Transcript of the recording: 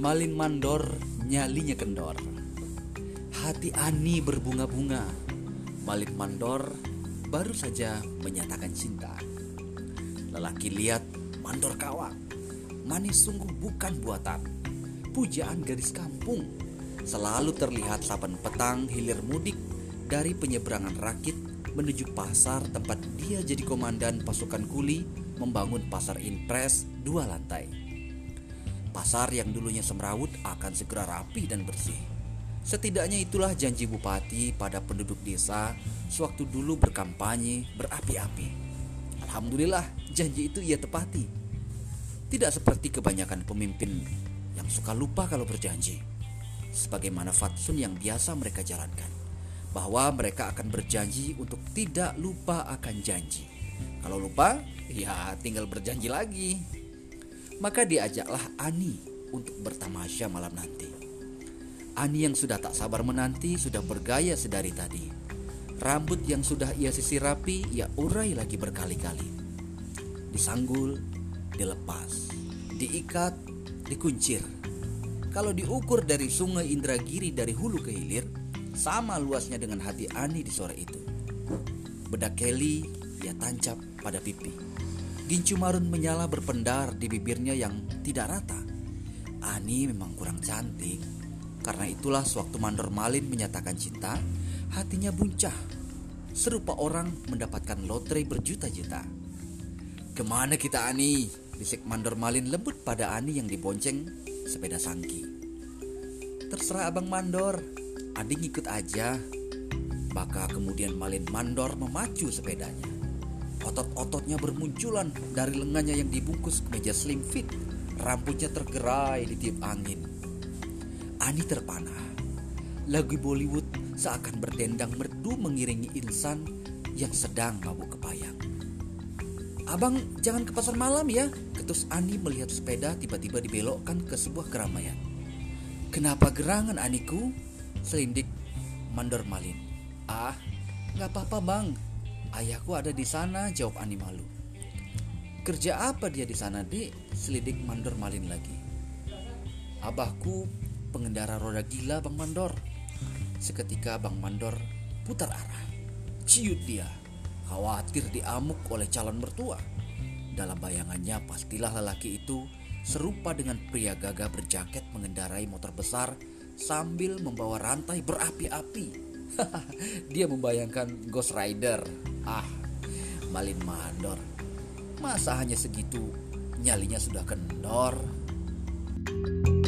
Malin mandor, nyalinya kendor. Hati Ani berbunga-bunga. Malin mandor baru saja menyatakan cinta. Lelaki lihat mandor kawak. Manis sungguh bukan buatan. Pujaan gadis kampung. Selalu terlihat saban petang hilir mudik dari penyeberangan rakit menuju pasar tempat dia jadi komandan pasukan kuli membangun pasar impres dua lantai. Pasar yang dulunya semrawut akan segera rapi dan bersih. Setidaknya itulah janji bupati pada penduduk desa sewaktu dulu berkampanye berapi-api. Alhamdulillah, janji itu ia tepati. Tidak seperti kebanyakan pemimpin yang suka lupa kalau berjanji. Sebagaimana fatsun yang biasa mereka jalankan. Bahwa mereka akan berjanji untuk tidak lupa akan janji. Kalau lupa, ya tinggal berjanji lagi. Maka diajaklah Ani untuk bertamasya malam nanti. Ani yang sudah tak sabar menanti sudah bergaya sedari tadi. Rambut yang sudah ia sisir rapi ia urai lagi berkali-kali. Disanggul, dilepas, diikat, dikuncir. Kalau diukur dari sungai Indragiri dari hulu ke hilir, sama luasnya dengan hati Ani di sore itu. Bedak Kelly ia tancap pada pipi. Gincu marun menyala berpendar di bibirnya yang tidak rata. Ani memang kurang cantik. Karena itulah sewaktu Mandor Malin menyatakan cinta, hatinya buncah. Serupa orang mendapatkan lotre berjuta-juta. Ke mana kita Ani? Bisik Mandor Malin lembut pada Ani yang dibonceng sepeda sangki. Terserah abang Mandor, Adi ngikut aja. Maka kemudian Malin Mandor memacu sepedanya. Otot-ototnya bermunculan dari lengannya yang dibungkus meja slim fit. Rambutnya tergerai di tiup angin. Ani terpana. Lagu Bollywood seakan berdendang merdu mengiringi insan yang sedang mabuk kepayang. Abang jangan ke pasar malam ya, ketus Ani melihat sepeda tiba-tiba dibelokkan ke sebuah keramaian. Kenapa gerangan Aniku? Selindik mandor malin. Ah, nggak apa-apa bang, Ayahku ada di sana, jawab Ani malu. Kerja apa dia di sana, Dek? Selidik Mandor malin lagi. Abahku pengendara roda gila, Bang Mandor. Seketika Bang Mandor putar arah. Ciut dia, khawatir diamuk oleh calon mertua. Dalam bayangannya pastilah lelaki itu serupa dengan pria gagah berjaket mengendarai motor besar sambil membawa rantai berapi-api Dia membayangkan Ghost Rider. Ah, Malin Mandor. Masa hanya segitu nyalinya sudah kendor? thank you